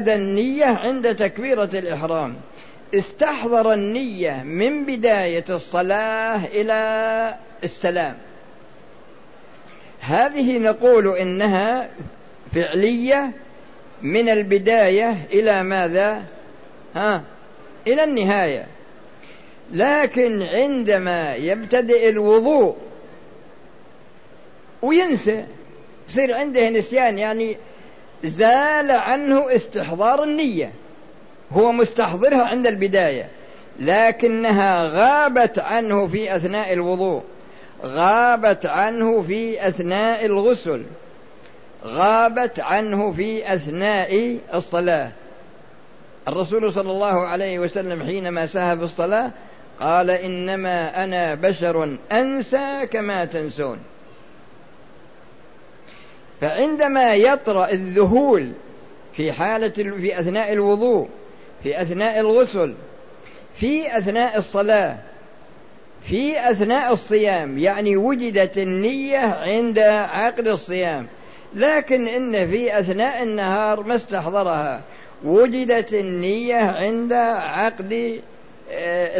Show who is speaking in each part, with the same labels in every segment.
Speaker 1: النية عند تكبيرة الإحرام. استحضر النية من بداية الصلاة إلى السلام. هذه نقول إنها فعلية من البداية إلى ماذا؟ ها؟ إلى النهاية. لكن عندما يبتدئ الوضوء وينسى يصير عنده نسيان يعني زال عنه استحضار النية. هو مستحضرها عند البداية لكنها غابت عنه في أثناء الوضوء غابت عنه في أثناء الغسل غابت عنه في أثناء الصلاة. الرسول صلى الله عليه وسلم حينما سهى في الصلاة قال إنما أنا بشر أنسى كما تنسون. فعندما يطرأ الذهول في حالة في أثناء الوضوء في أثناء الغسل في أثناء الصلاة في أثناء الصيام يعني وجدت النية عند عقد الصيام. لكن إن في أثناء النهار ما استحضرها وجدت النية عند عقد آه،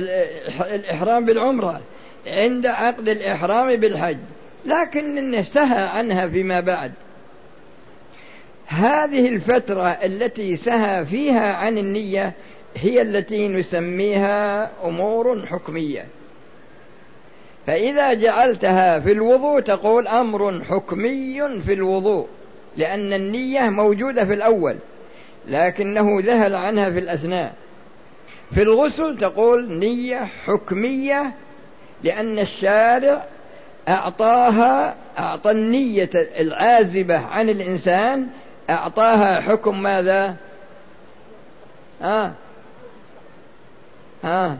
Speaker 1: الإحرام بالعمرة عند عقد الإحرام بالحج. لكن إنه سهى عنها فيما بعد. هذه الفترة التي سهى فيها عن النية هي التي نسميها أمور حكمية. فإذا جعلتها في الوضوء تقول أمر حكمي في الوضوء لأن النية موجودة في الأول لكنه ذهل عنها في الأثناء. في الغسل تقول نية حكمية لأن الشارع أعطاها أعطى النية العازبة عن الإنسان أعطاها حكم ماذا؟ ها؟ ها؟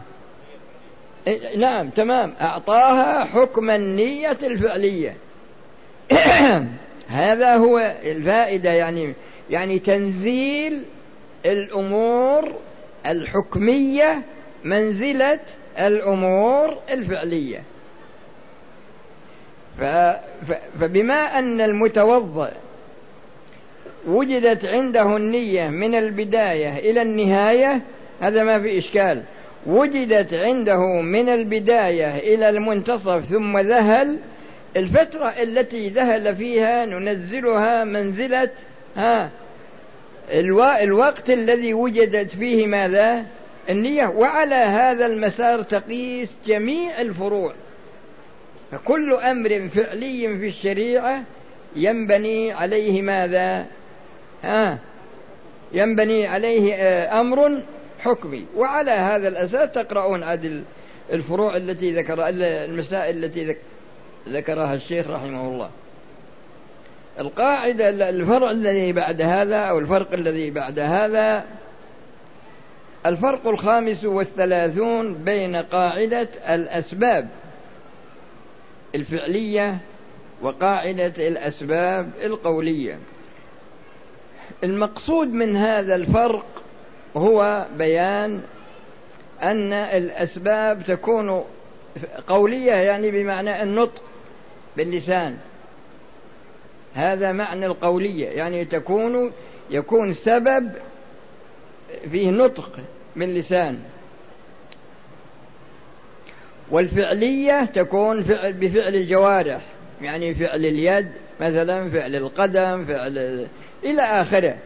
Speaker 1: إيه، نعم تمام. أعطاها حكم النية الفعلية. هذا هو الفائدة يعني يعني تنزيل الأمور الحكمية منزلة الأمور الفعلية. فبما أن المتوضئ وجدت عنده النية من البداية إلى النهاية هذا ما في إشكال. وجدت عنده من البداية إلى المنتصف ثم ذهل. الفترة التي ذهل فيها ننزلها منزلة ها الوقت الذي وجدت فيه ماذا؟ النية. وعلى هذا المسار تقيس جميع الفروع. فكل أمر فعلي في الشريعة ينبني عليه ماذا؟ ها. ينبني عليه آه، أمر حكمي. وعلى هذا الأساس تقرؤون عدل الفروع التي ذكر المسائل التي ذكرها الشيخ رحمه الله. القاعدة الفرع الذي بعد هذا أو الفرق الذي بعد هذا الفرق الخامس والثلاثون بين قاعدة الأسباب الفعلية وقاعدة الأسباب القولية. المقصود من هذا الفرق هو بيان أن الأسباب تكون قولية يعني بمعنى النطق باللسان. هذا معنى القولية يعني تكون يكون سبب فيه نطق باللسان والفعلية تكون فعل بفعل الجوارح يعني فعل اليد مثلا فعل القدم فعل إلى آخره.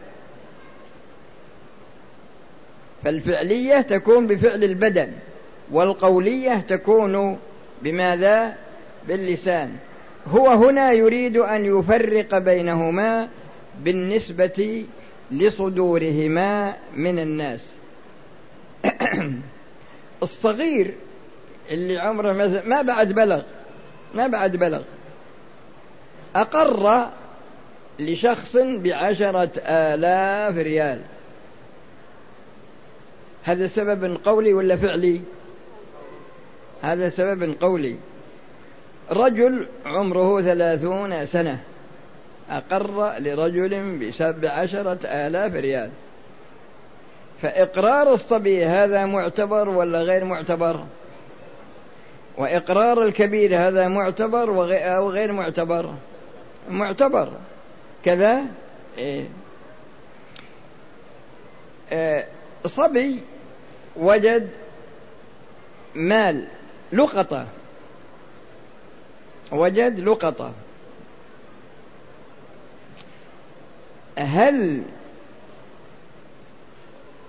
Speaker 1: فالفعلية تكون بفعل البدن والقولية تكون بماذا؟ باللسان. هو هنا يريد أن يفرق بينهما بالنسبة لصدورهما من الناس. الصغير اللي عمره ما بعد بلغ ما بعد بلغ أقر لشخص بعشرة آلاف ريال. هذا سبب قولي ولا فعلي؟ هذا سبب قولي. رجل عمره ثلاثون سنة. أقر لرجل بسبع عشرة آلاف ريال. فإقرار الصبي هذا معتبر ولا غير معتبر؟ وإقرار الكبير هذا معتبر أو غير معتبر؟ معتبر. كذا إيه. آه، صبي وجد مال لقطة. وجد لقطة. هل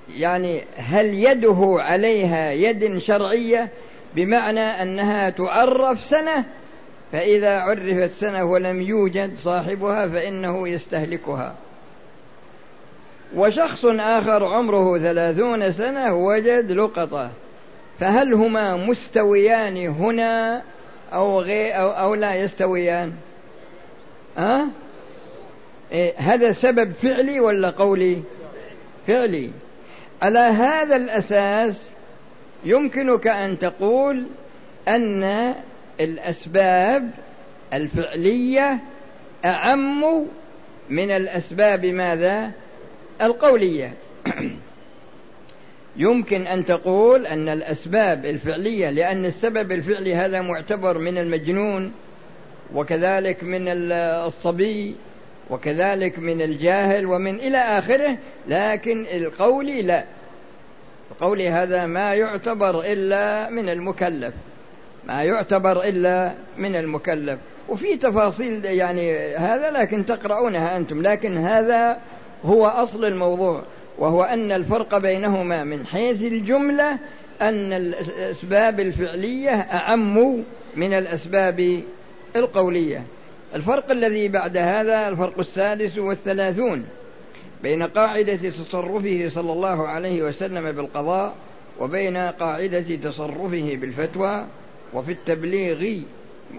Speaker 1: يعني هل يده عليها يد شرعية بمعنى أنها تعرف سنة؟ فإذا عرفت سنة ولم يوجد صاحبها فإنه يستهلكها. وشخص آخر عمره ثلاثون سنة وجد لقطة. فهل هما مستويان هنا أو, غير أو, أو لا يستويان؟ أه؟ إيه هذا سبب فعلي ولا قولي؟ فعلي. على هذا الأساس يمكنك أن تقول أن الأسباب الفعلية أعم من الأسباب ماذا؟ القولية. يمكن أن تقول أن الأسباب الفعلية لأن السبب الفعلي هذا معتبر من المجنون وكذلك من الصبي وكذلك من الجاهل ومن إلى آخره لكن القولي لا. القولي هذا ما يعتبر إلا من المكلف. ما يعتبر إلا من المكلف. وفي تفاصيل يعني هذا لكن تقرؤونها أنتم. لكن هذا هو أصل الموضوع وهو أن الفرق بينهما من حيث الجملة أن الأسباب الفعلية أعم من الأسباب القولية. الفرق الذي بعد هذا الفرق السادس والثلاثون بين قاعدة تصرفه صلى الله عليه وسلم بالقضاء وبين قاعدة تصرفه بالفتوى وفي التبليغ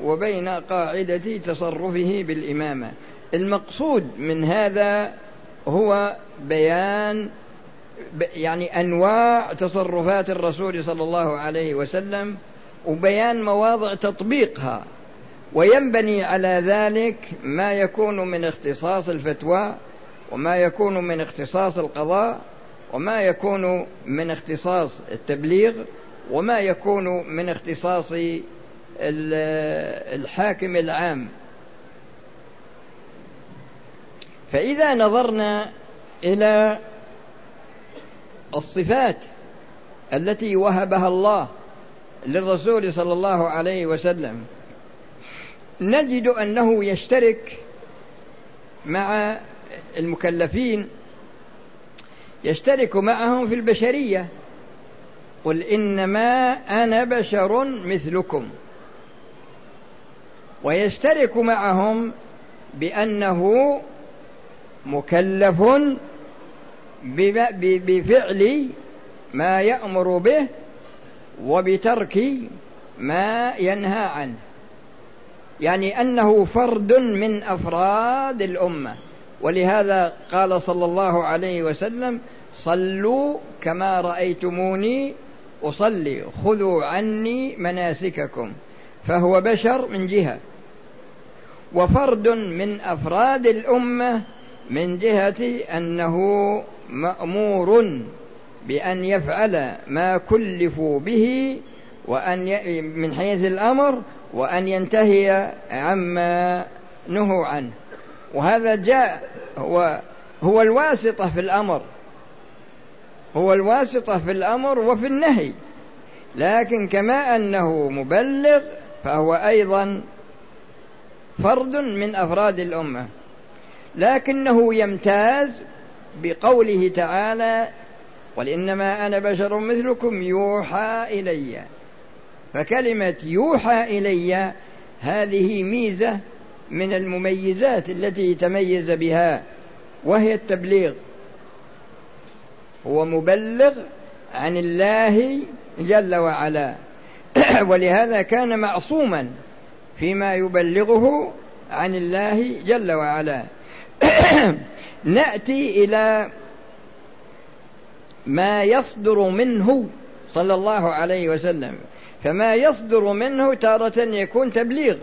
Speaker 1: وبين قاعدة تصرفه بالإمامة. المقصود من هذا هو بيان يعني أنواع تصرفات الرسول صلى الله عليه وسلم وبيان مواضع تطبيقها. وينبني على ذلك ما يكون من اختصاص الفتوى وما يكون من اختصاص القضاء وما يكون من اختصاص التبليغ وما يكون من اختصاص الحاكم العام. فإذا نظرنا إلى الصفات التي وهبها الله للرسول صلى الله عليه وسلم نجد أنه يشترك مع المكلفين يشترك معهم في البشرية. قل إنما أنا بشر مثلكم. ويشترك معهم بأنه مكلف بفعل ما يأمر به وبترك ما ينهى عنه. يعني أنه فرد من أفراد الأمة. ولهذا قال صلى الله عليه وسلم صلوا كما رأيتموني أصلي خذوا عني مناسككم. فهو بشر من جهة. وفرد من أفراد الأمة من جهة أنه مأمور بأن يفعل ما كلفوا به وأن من حيث الأمر وأن ينتهي عما نهوا عنه. وهذا جاء هو هو الواسطة في الأمر. هو الواسطة في الأمر وفي النهي. لكن كما أنه مبلغ فهو أيضا فرد من أفراد الأمة. لكنه يمتاز بقوله تعالى قل إنما أنا بشر مثلكم يوحى إلي. فكلمة يوحى إلي هذه ميزة من المميزات التي تميز بها وهي التبليغ. هو مبلغ عن الله جل وعلا. ولهذا كان معصوما فيما يبلغه عن الله جل وعلا. نأتي إلى ما يصدر منه صلى الله عليه وسلم. فما يصدر منه تارة يكون تبليغ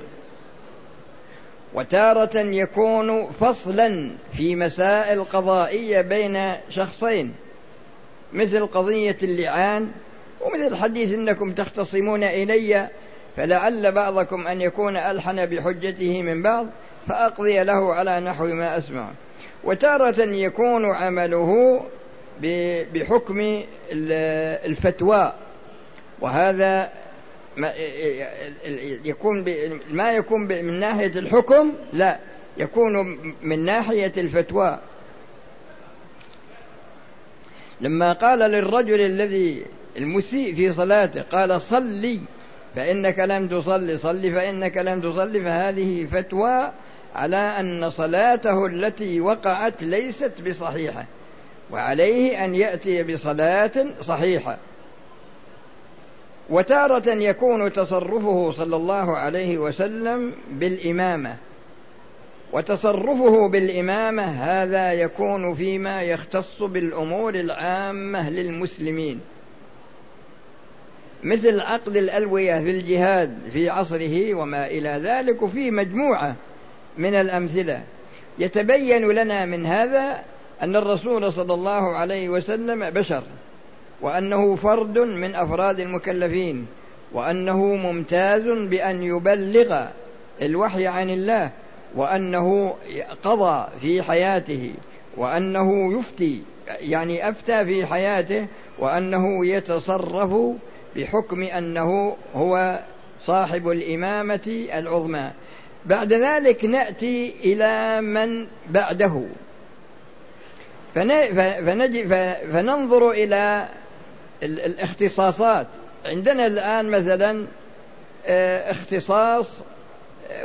Speaker 1: وتارة يكون فصلا في مسائل قضائية بين شخصين. مثل قضية اللعان ومثل حديث إنكم تختصمون إلي فلعل بعضكم أن يكون ألحن بحجته من بعض فأقضي له على نحو ما أسمع. وتارة يكون عمله بحكم الفتوى. وهذا ما يكون ما يكون من ناحية الحكم لا يكون من ناحية الفتوى. لما قال للرجل الذي المسيء في صلاته قال صلي فإنك لم تصلي صلي فإنك لم تصلي فهذه فتوى على أن صلاته التي وقعت ليست بصحيحة وعليه أن يأتي بصلاة صحيحة. وتارة يكون تصرفه صلى الله عليه وسلم بالإمامة. وتصرفه بالإمامة هذا يكون فيما يختص بالأمور العامة للمسلمين. مثل عقد الألوية في الجهاد في عصره وما إلى ذلك وفي مجموعة من الأمثلة. يتبين لنا من هذا أن الرسول صلى الله عليه وسلم بشر وأنه فرد من أفراد المكلفين وأنه ممتاز بأن يبلغ الوحي عن الله. وأنه قضى في حياته وأنه يفتي يعني أفتى في حياته وأنه يتصرف بحكم أنه هو صاحب الإمامة العظمى. بعد ذلك نأتي إلى من بعده. فننظر إلى الاختصاصات. عندنا الآن مثلا آه، اختصاص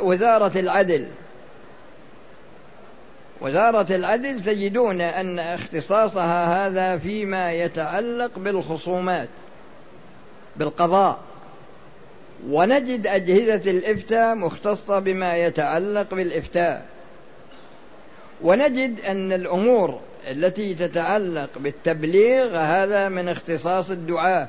Speaker 1: وزارة العدل. وزارة العدل تجدون أن اختصاصها هذا فيما يتعلق بالخصومات بالقضاء. ونجد أجهزة الإفتاء مختصة بما يتعلق بالإفتاء. ونجد أن الأمور التي تتعلق بالتبليغ هذا من اختصاص الدعاة.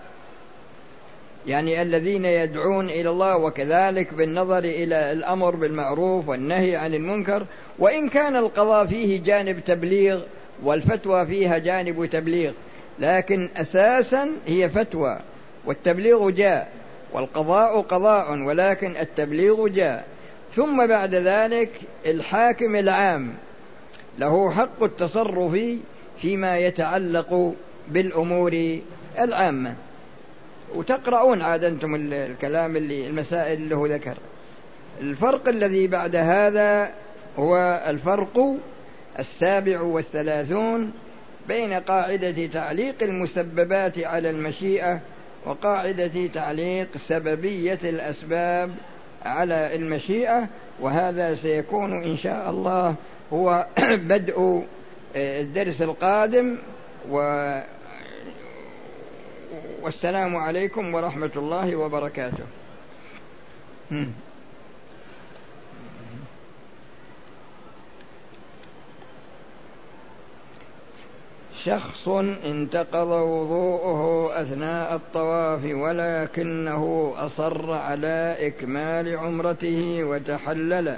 Speaker 1: يعني الذين يدعون إلى الله وكذلك بالنظر إلى الأمر بالمعروف والنهي عن المنكر وإن كان القضاء فيه جانب تبليغ والفتوى فيها جانب تبليغ لكن أساسا هي فتوى والتبليغ جاء والقضاء قضاء ولكن التبليغ جاء. ثم بعد ذلك الحاكم العام له حق التصرف فيما يتعلق بالأمور العامة. وتقرؤون عاد أنتم الكلام اللي المسائل اللي هو ذكر. الفرق الذي بعد هذا هو الفرق السابع والثلاثون بين قاعدة تعليق المسببات على المشيئة وقاعدة تعليق سببية الأسباب على المشيئة وهذا سيكون إن شاء الله هو بدء الدرس القادم و والسلام عليكم ورحمة الله وبركاته. شخص انتقض وضوءه أثناء الطواف ولكنه أصر على إكمال عمرته وتحلل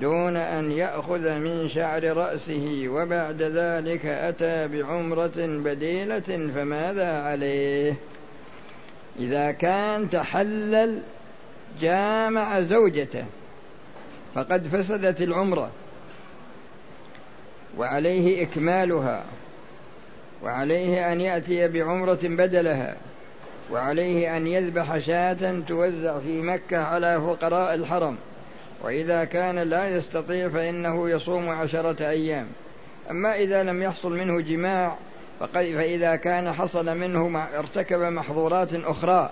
Speaker 1: دون أن يأخذ من شعر رأسه وبعد ذلك أتى بعمرة بديلة فماذا عليه؟ إذا كان تحلل جامع زوجته فقد فسدت العمرة وعليه إكمالها وعليه أن يأتي بعمرة بدلها وعليه أن يذبح شاة توزع في مكة على فقراء الحرم. وإذا كان لا يستطيع فإنه يصوم عشرة أيام. أما إذا لم يحصل منه جماع فإذا كان حصل منه ارتكب محظورات أخرى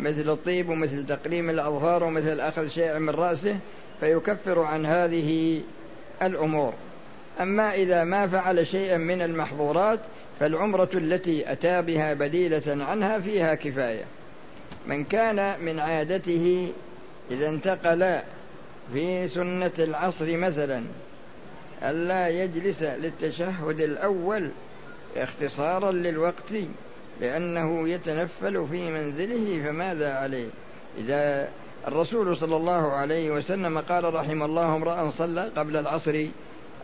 Speaker 1: مثل الطيب ومثل تقليم الأظفار ومثل أخذ شيء من رأسه فيكفر عن هذه الأمور. أما إذا ما فعل شيئا من المحظورات فالعمرة التي أتى بها بديلة عنها فيها كفاية. من كان من عادته إذا انتقل في سنة العصر مثلا ألا يجلس للتشهد الأول اختصارا للوقت لأنه يتنفل في منزله فماذا عليه؟ إذا الرسول صلى الله عليه وسلم قال رحم الله امرأ صلى قبل العصر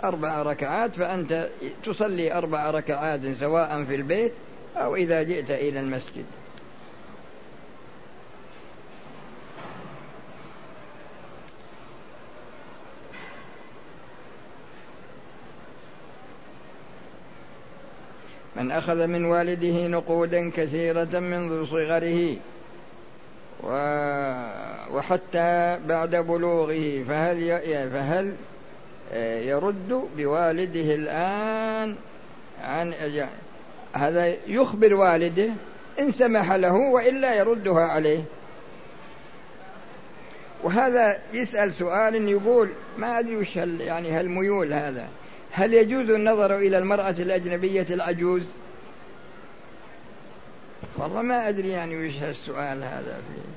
Speaker 1: أربع ركعات فأنت تصلي أربع ركعات سواء في البيت أو إذا جئت إلى المسجد. أخذ من والده نقودا كثيرة منذ صغره وحتى بعد بلوغه فهل فهل يرد بوالده الآن عن هذا يخبر والده إن سمح له وإلا يردها عليه. وهذا يسأل سؤال يقول ما أدري وش هل يعني هالميول هذا هل يجوز النظر إلى المرأة الأجنبية العجوز؟ والله ما أدري يعني وش هالسؤال هذا فيه.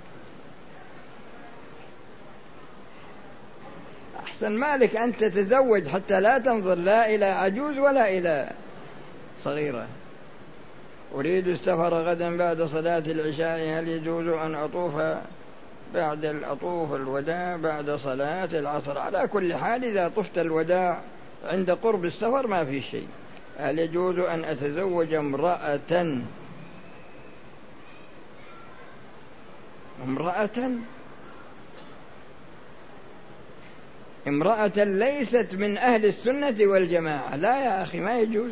Speaker 1: أحسن مالك أن تتزوج حتى لا تنظر لا إلى عجوز ولا إلى صغيرة. أريد السفر غدا بعد صلاة العشاء هل يجوز أن أطوف بعد الأطوف الوداع بعد صلاة العصر؟ على كل حال إذا طفت الوداع عند قرب السفر ما في شيء. هل يجوز أن أتزوج امرأة امرأة امرأة ليست من أهل السنة والجماعة. لا يا أخي ما يجوز.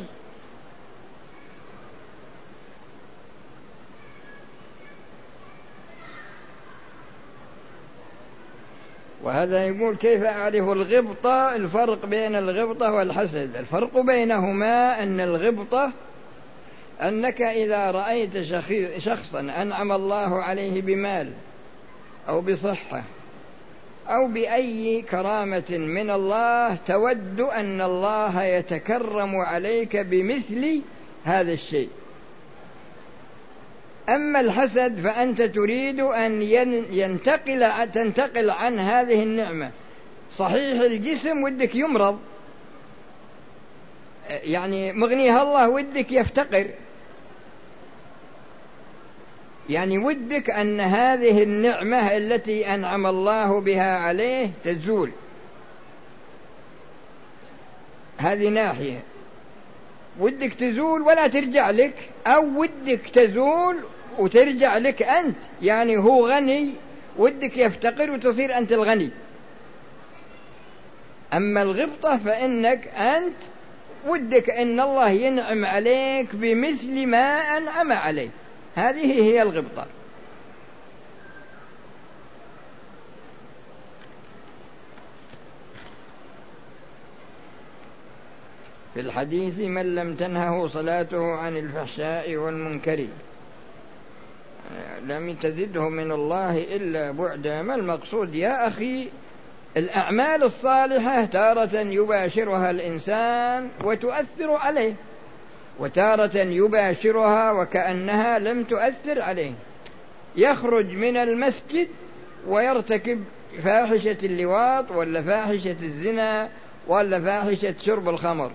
Speaker 1: وهذا يقول كيف أعرف الغبطة؟ الفرق بين الغبطة والحسد. الفرق بينهما أن الغبطة أنك إذا رأيت شخصا أنعم الله عليه بمال أو بصحة أو بأي كرامة من الله تود أن الله يتكرم عليك بمثل هذا الشيء. أما الحسد فأنت تريد أن ينتقل تنتقل عن هذه النعمة. صحيح الجسم ودك يمرض. يعني مغنيها الله ودك يفتقر. يعني ودك أن هذه النعمة التي أنعم الله بها عليه تزول. هذه ناحية. ودك تزول ولا ترجع لك أو ودك تزول وترجع لك أنت. يعني هو غني ودك يفتقر وتصير أنت الغني. أما الغبطة فإنك أنت ودك أن الله ينعم عليك بمثل ما أنعم عليك. هذه هي الغبطة. في الحديث من لم تنهه صلاته عن الفحشاء والمنكر لم تزده من الله إلا بعدا ما المقصود؟ يا أخي الأعمال الصالحة تارة يباشرها الإنسان وتؤثر عليه. وتارة يباشرها وكأنها لم تؤثر عليه. يخرج من المسجد ويرتكب فاحشة اللواط ولا فاحشة الزنا ولا فاحشة شرب الخمر.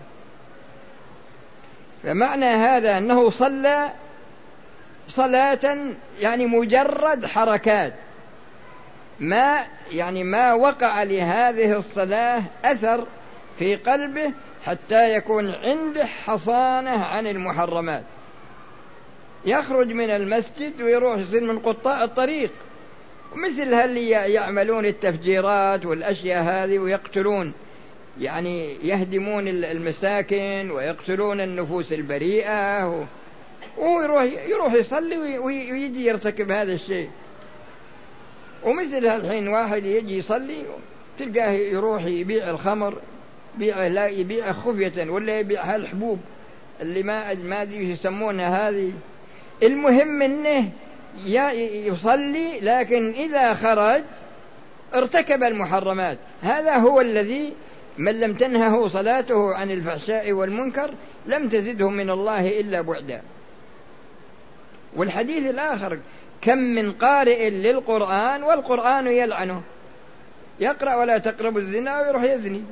Speaker 1: فمعنى هذا أنه صلى صلاة يعني مجرد حركات. ما يعني ما وقع لهذه الصلاة أثر في قلبه حتى يكون عنده حصانة عن المحرمات. يخرج من المسجد ويروح يصير من قطاع الطريق. مثل اللي يعملون التفجيرات والأشياء هذه ويقتلون. يعني يهدمون المساكن ويقتلون النفوس البريئة. ويروح يروح يصلي ويجي يرتكب هذا الشيء. ومثل الحين واحد يجي يصلي تلقاه يروح يبيع الخمر. يبيع لا يبيع خفية ولا يبيع هالحبوب اللي ما ما أدري يسمونها هذه. المهم إنه يصلي لكن إذا خرج ارتكب المحرمات. هذا هو الذي من لم تنهه صلاته عن الفحشاء والمنكر لم تزده من الله إلا بعدا. والحديث الآخر كم من قارئ للقرآن والقرآن يلعنه. يقرأ ولا تقربوا الزنا ويروح يزني.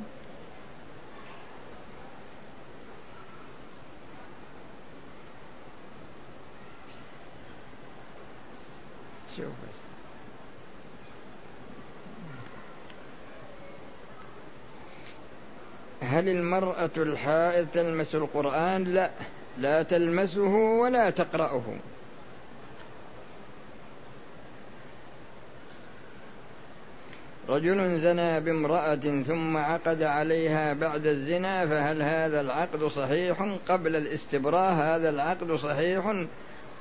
Speaker 1: شوف هل المرأة الحائض تلمس القرآن؟ لا. لا تلمسه ولا تقرأه. رجل زنى بامرأة ثم عقد عليها بعد الزنا فهل هذا العقد صحيح قبل الاستبراء؟ هذا العقد صحيح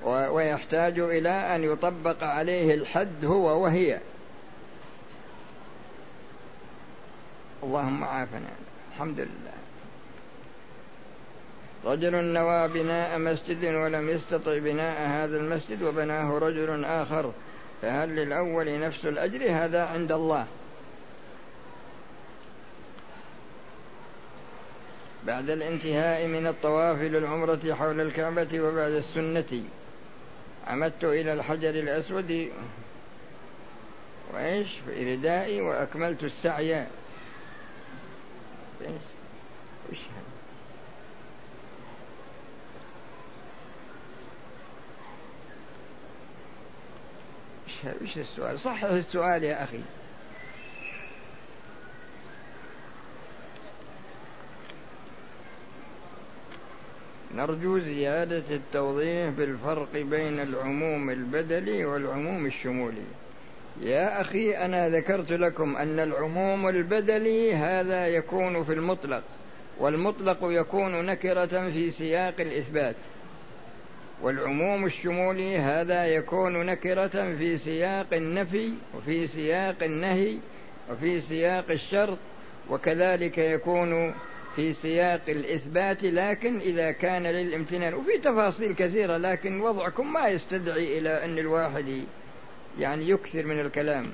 Speaker 1: ويحتاج إلى أن يطبق عليه الحد هو وهي. اللهم عافنا. الحمد لله. رجل نوى بناء مسجد ولم يستطع بناء هذا المسجد وبناه رجل آخر. فهل للأول نفس الأجر؟ هذا عند الله. بعد الانتهاء من الطواف للعمرة حول الكعبة وبعد السنة. عمدت إلى الحجر الأسود وإيش؟ في ردائي وأكملت السعي. إيش؟ إيش السؤال؟ صحح السؤال يا أخي. نرجو زيادة التوضيح بالفرق بين العموم البدلي والعموم الشمولي. يا أخي أنا ذكرت لكم أن العموم البدلي هذا يكون في المطلق والمطلق يكون نكرة في سياق الإثبات. والعموم الشمولي هذا يكون نكرة في سياق النفي وفي سياق النهي وفي سياق الشرط وكذلك يكون في سياق الإثبات لكن إذا كان للامتنان وفي تفاصيل كثيرة لكن وضعكم ما يستدعي إلى أن الواحد يعني يكثر من الكلام.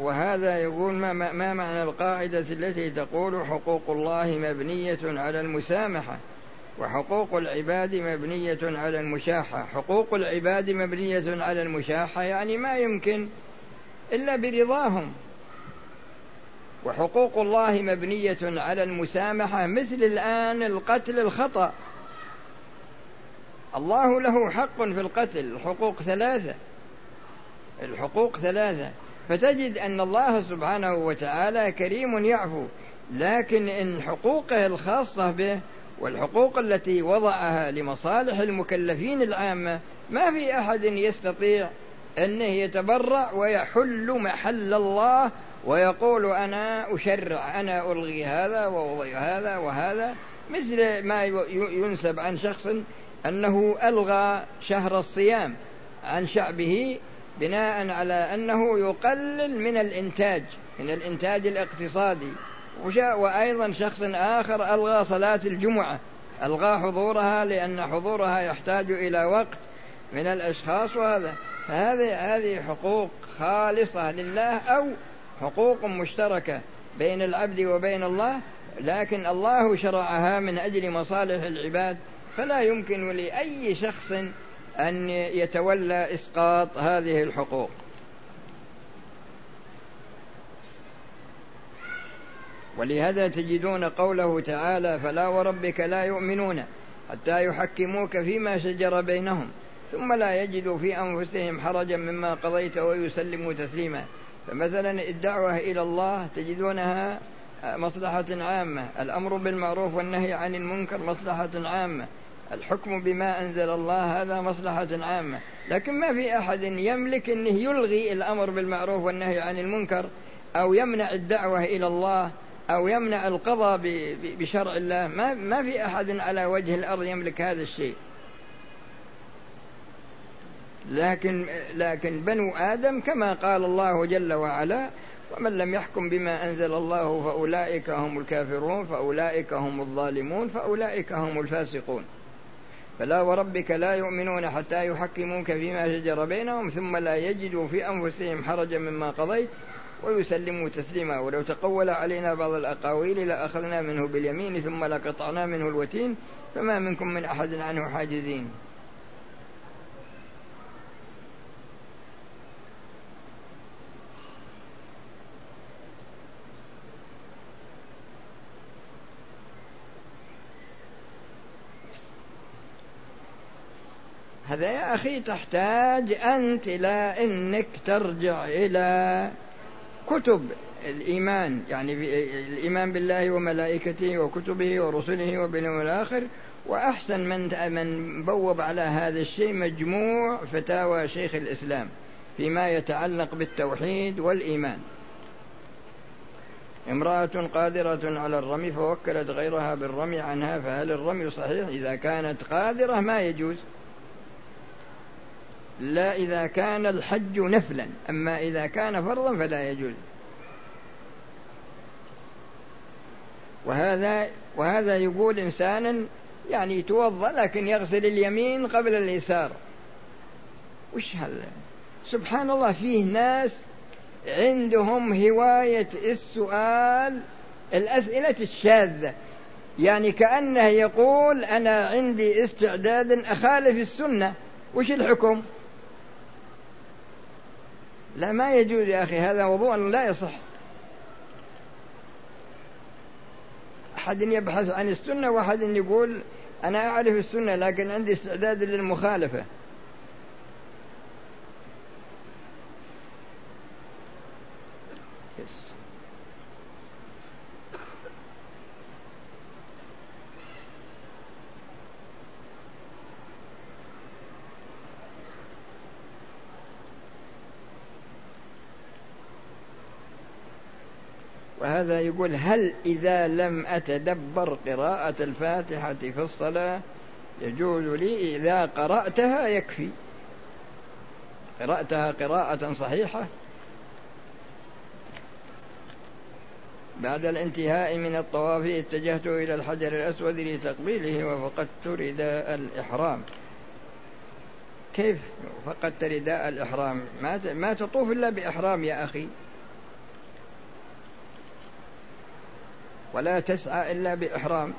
Speaker 1: وهذا يقول ما, ما معنى القاعدة التي تقول حقوق الله مبنية على المسامحة وحقوق العباد مبنية على المشاحة حقوق العباد مبنية على المشاحة يعني ما يمكن إلا برضاهم وحقوق الله مبنية على المسامحة مثل الآن القتل الخطأ. الله له حق في القتل الحقوق ثلاثة. الحقوق ثلاثة. فتجد أن الله سبحانه وتعالى كريم يعفو لكن إن حقوقه الخاصة به والحقوق التي وضعها لمصالح المكلفين العامة ما في أحد يستطيع أنه يتبرع ويحل محل الله ويقول أنا أشرع أنا ألغي هذا وأضيع هذا وهذا مثل ما ينسب عن شخص أنه ألغى شهر الصيام عن شعبه بناء على أنه يقلل من الإنتاج من الإنتاج الاقتصادي. وأيضا شخص آخر ألغى صلاة الجمعة ألغى حضورها لأن حضورها يحتاج إلى وقت من الأشخاص وهذا. فهذه هذه حقوق خالصة لله أو حقوق مشتركة بين العبد وبين الله لكن الله شرعها من أجل مصالح العباد فلا يمكن لأي شخص أن يتولى إسقاط هذه الحقوق. ولهذا تجدون قوله تعالى فلا وربك لا يؤمنون حتى يحكموك فيما شجر بينهم ثم لا يجدوا في أنفسهم حرجا مما قضيت ويسلموا تسليما. فمثلا الدعوة إلى الله تجدونها مصلحة عامة الأمر بالمعروف والنهي عن المنكر مصلحة عامة الحكم بما أنزل الله هذا مصلحة عامة. لكن ما في أحد يملك انه يلغي الأمر بالمعروف والنهي عن المنكر أو يمنع الدعوة إلى الله أو يمنع القضاء بشرع الله. ما ما في أحد على وجه الأرض يملك هذا الشيء. لكن لكن بنو آدم كما قال الله جل وعلا ومن لم يحكم بما أنزل الله فأولئك هم الكافرون فأولئك هم الظالمون فأولئك هم الفاسقون. فلا وربك لا يؤمنون حتى يحكموك فيما شجر بينهم ثم لا يجدوا في أنفسهم حرجا مما قضيت ويسلموا تسليما. ولو تقول علينا بعض الأقاويل لأخذنا منه باليمين ثم لقطعنا منه الوتين فما منكم من أحد عنه حاجزين. هذا يا أخي تحتاج أنت إلى أنك ترجع إلى كتب الإيمان. يعني الإيمان بالله وملائكته وكتبه ورسله وباليوم الآخر. وأحسن من من بوب على هذا الشيء مجموع فتاوى شيخ الإسلام فيما يتعلق بالتوحيد والإيمان. امرأة قادرة على الرمي فوكلت غيرها بالرمي عنها فهل الرمي صحيح؟ إذا كانت قادرة ما يجوز. لا إذا كان الحج نفلا أما إذا كان فرضا فلا يجوز. وهذا وهذا يقول إنسان يعني يتوضأ لكن يغسل اليمين قبل اليسار. وش هل؟ سبحان الله فيه ناس عندهم هواية السؤال الأسئلة الشاذة. يعني كأنه يقول أنا عندي استعداد أخالف السنة وش الحكم؟ لا ما يجوز يا أخي هذا وضوء لا يصح. أحد يبحث عن السنة وأحد يقول أنا أعرف السنة لكن عندي استعداد للمخالفة. وهذا يقول هل إذا لم أتدبر قراءة الفاتحة في الصلاة يجوز لي إذا قرأتها يكفي؟ قرأتها قراءة صحيحة؟ بعد الانتهاء من الطواف اتجهت إلى الحجر الأسود لتقبيله وفقدت رداء الإحرام. كيف فقدت رداء الإحرام؟ ما ما تطوف إلا بإحرام يا أخي. ولا تسعى إلا بإحرام.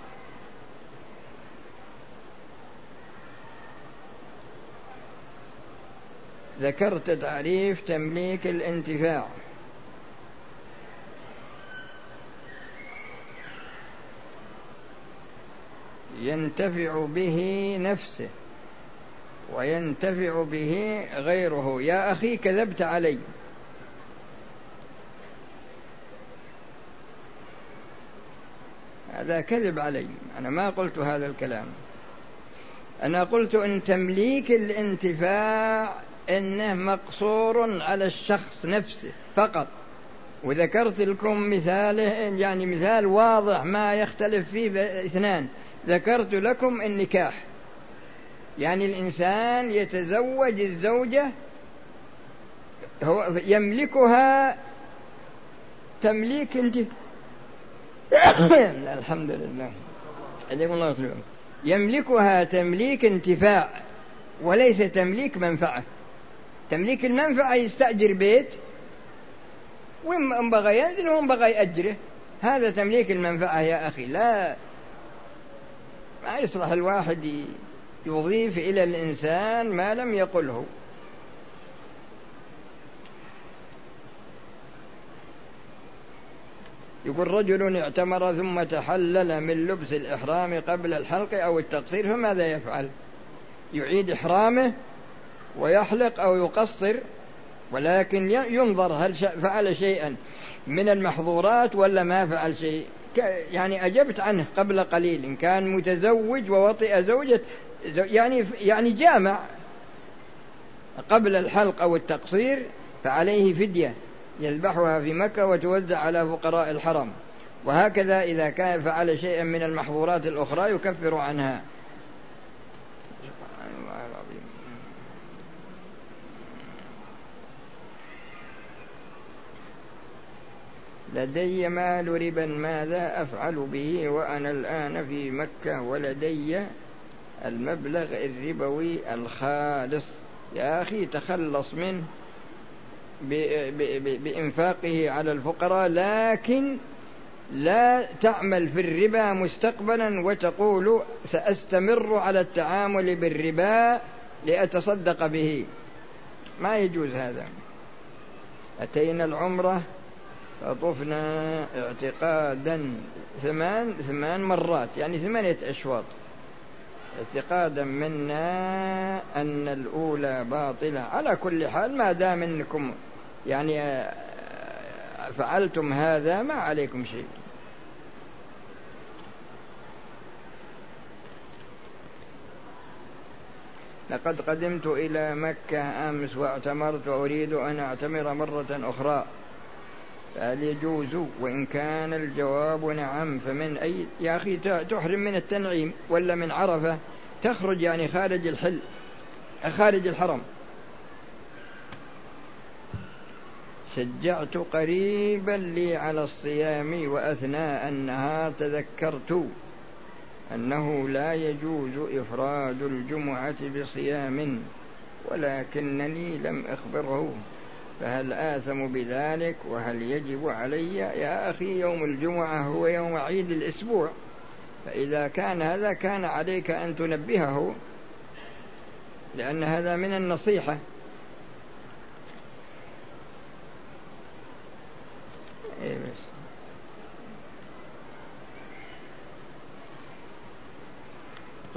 Speaker 1: ذكرت تعريف تمليك الانتفاع. ينتفع به نفسه وينتفع به غيره. يا أخي كذبت علي. هذا كذب علي. أنا ما قلت هذا الكلام. أنا قلت إن تمليك الانتفاع إنه مقصور على الشخص نفسه فقط. وذكرت لكم مثاله يعني مثال واضح ما يختلف فيه اثنان. ذكرت لكم النكاح. يعني الإنسان يتزوج الزوجة هو يملكها تمليك انتفاع الحمد لله عليكم الله يطلعون يملكها تمليك انتفاع وليس تمليك منفعة. تمليك المنفعة يستأجر بيت وإن بغى ينزل وإن بغى يأجره. هذا تمليك المنفعة يا أخي. لا ما يصلح الواحد يضيف إلى الإنسان ما لم يقله. يقول رجل اعتمر ثم تحلل من لبس الإحرام قبل الحلق أو التقصير فماذا يفعل؟ يعيد إحرامه ويحلق أو يقصر ولكن ينظر هل فعل شيئا من المحظورات ولا ما فعل شيء. يعني أجبت عنه قبل قليل إن كان متزوج ووطئ زوجة يعني يعني جامع قبل الحلق أو التقصير فعليه فدية. يذبحها في مكة وتوزع على فقراء الحرم. وهكذا إذا كان فعل شيئا من المحظورات الأخرى يكفر عنها. لدي مال ربا ماذا أفعل به؟ وأنا الآن في مكة ولدي المبلغ الربوي الخالص. يا أخي تخلص منه. بإنفاقه على الفقراء لكن لا تعمل في الربا مستقبلا وتقول سأستمر على التعامل بالربا لأتصدق به. ما يجوز هذا. أتينا العمرة فطفنا اعتقادا ثمان ثمان مرات يعني ثمانية أشواط. اعتقادا منا أن الأولى باطلة. على كل حال ما دام أنكم يعني آه، فعلتم هذا ما عليكم شيء. لقد قدمت إلى مكة أمس واعتمرت وأريد أن أعتمر مرة أخرى. فهل يجوز؟ وإن كان الجواب نعم فمن أي يا أخي تحرم من التنعيم ولا من عرفة؟ تخرج يعني خارج الحل خارج الحرم. شجعت قريبا لي على الصيام وأثناء النهار تذكرت أنه لا يجوز إفراد الجمعة بصيام ولكنني لم أخبره. فهل آثم بذلك؟ وهل يجب علي؟ يا أخي يوم الجمعة هو يوم عيد الأسبوع. فإذا كان هذا كان عليك أن تنبهه لأن هذا من النصيحة إيه بس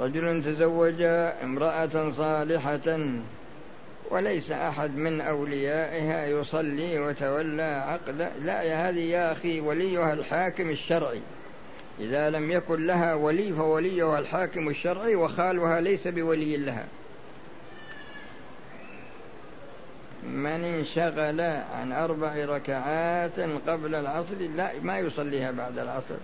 Speaker 1: رجل تزوج امرأة صالحة وليس أحد من أوليائها يصلي وتولى عقد. لا هذه يا أخي وليها الحاكم الشرعي. إذا لم يكن لها ولي فوليها الحاكم الشرعي وخالها ليس بولي لها. من انشغل عن أربع ركعات قبل العصر لا ما يصليها بعد العصر.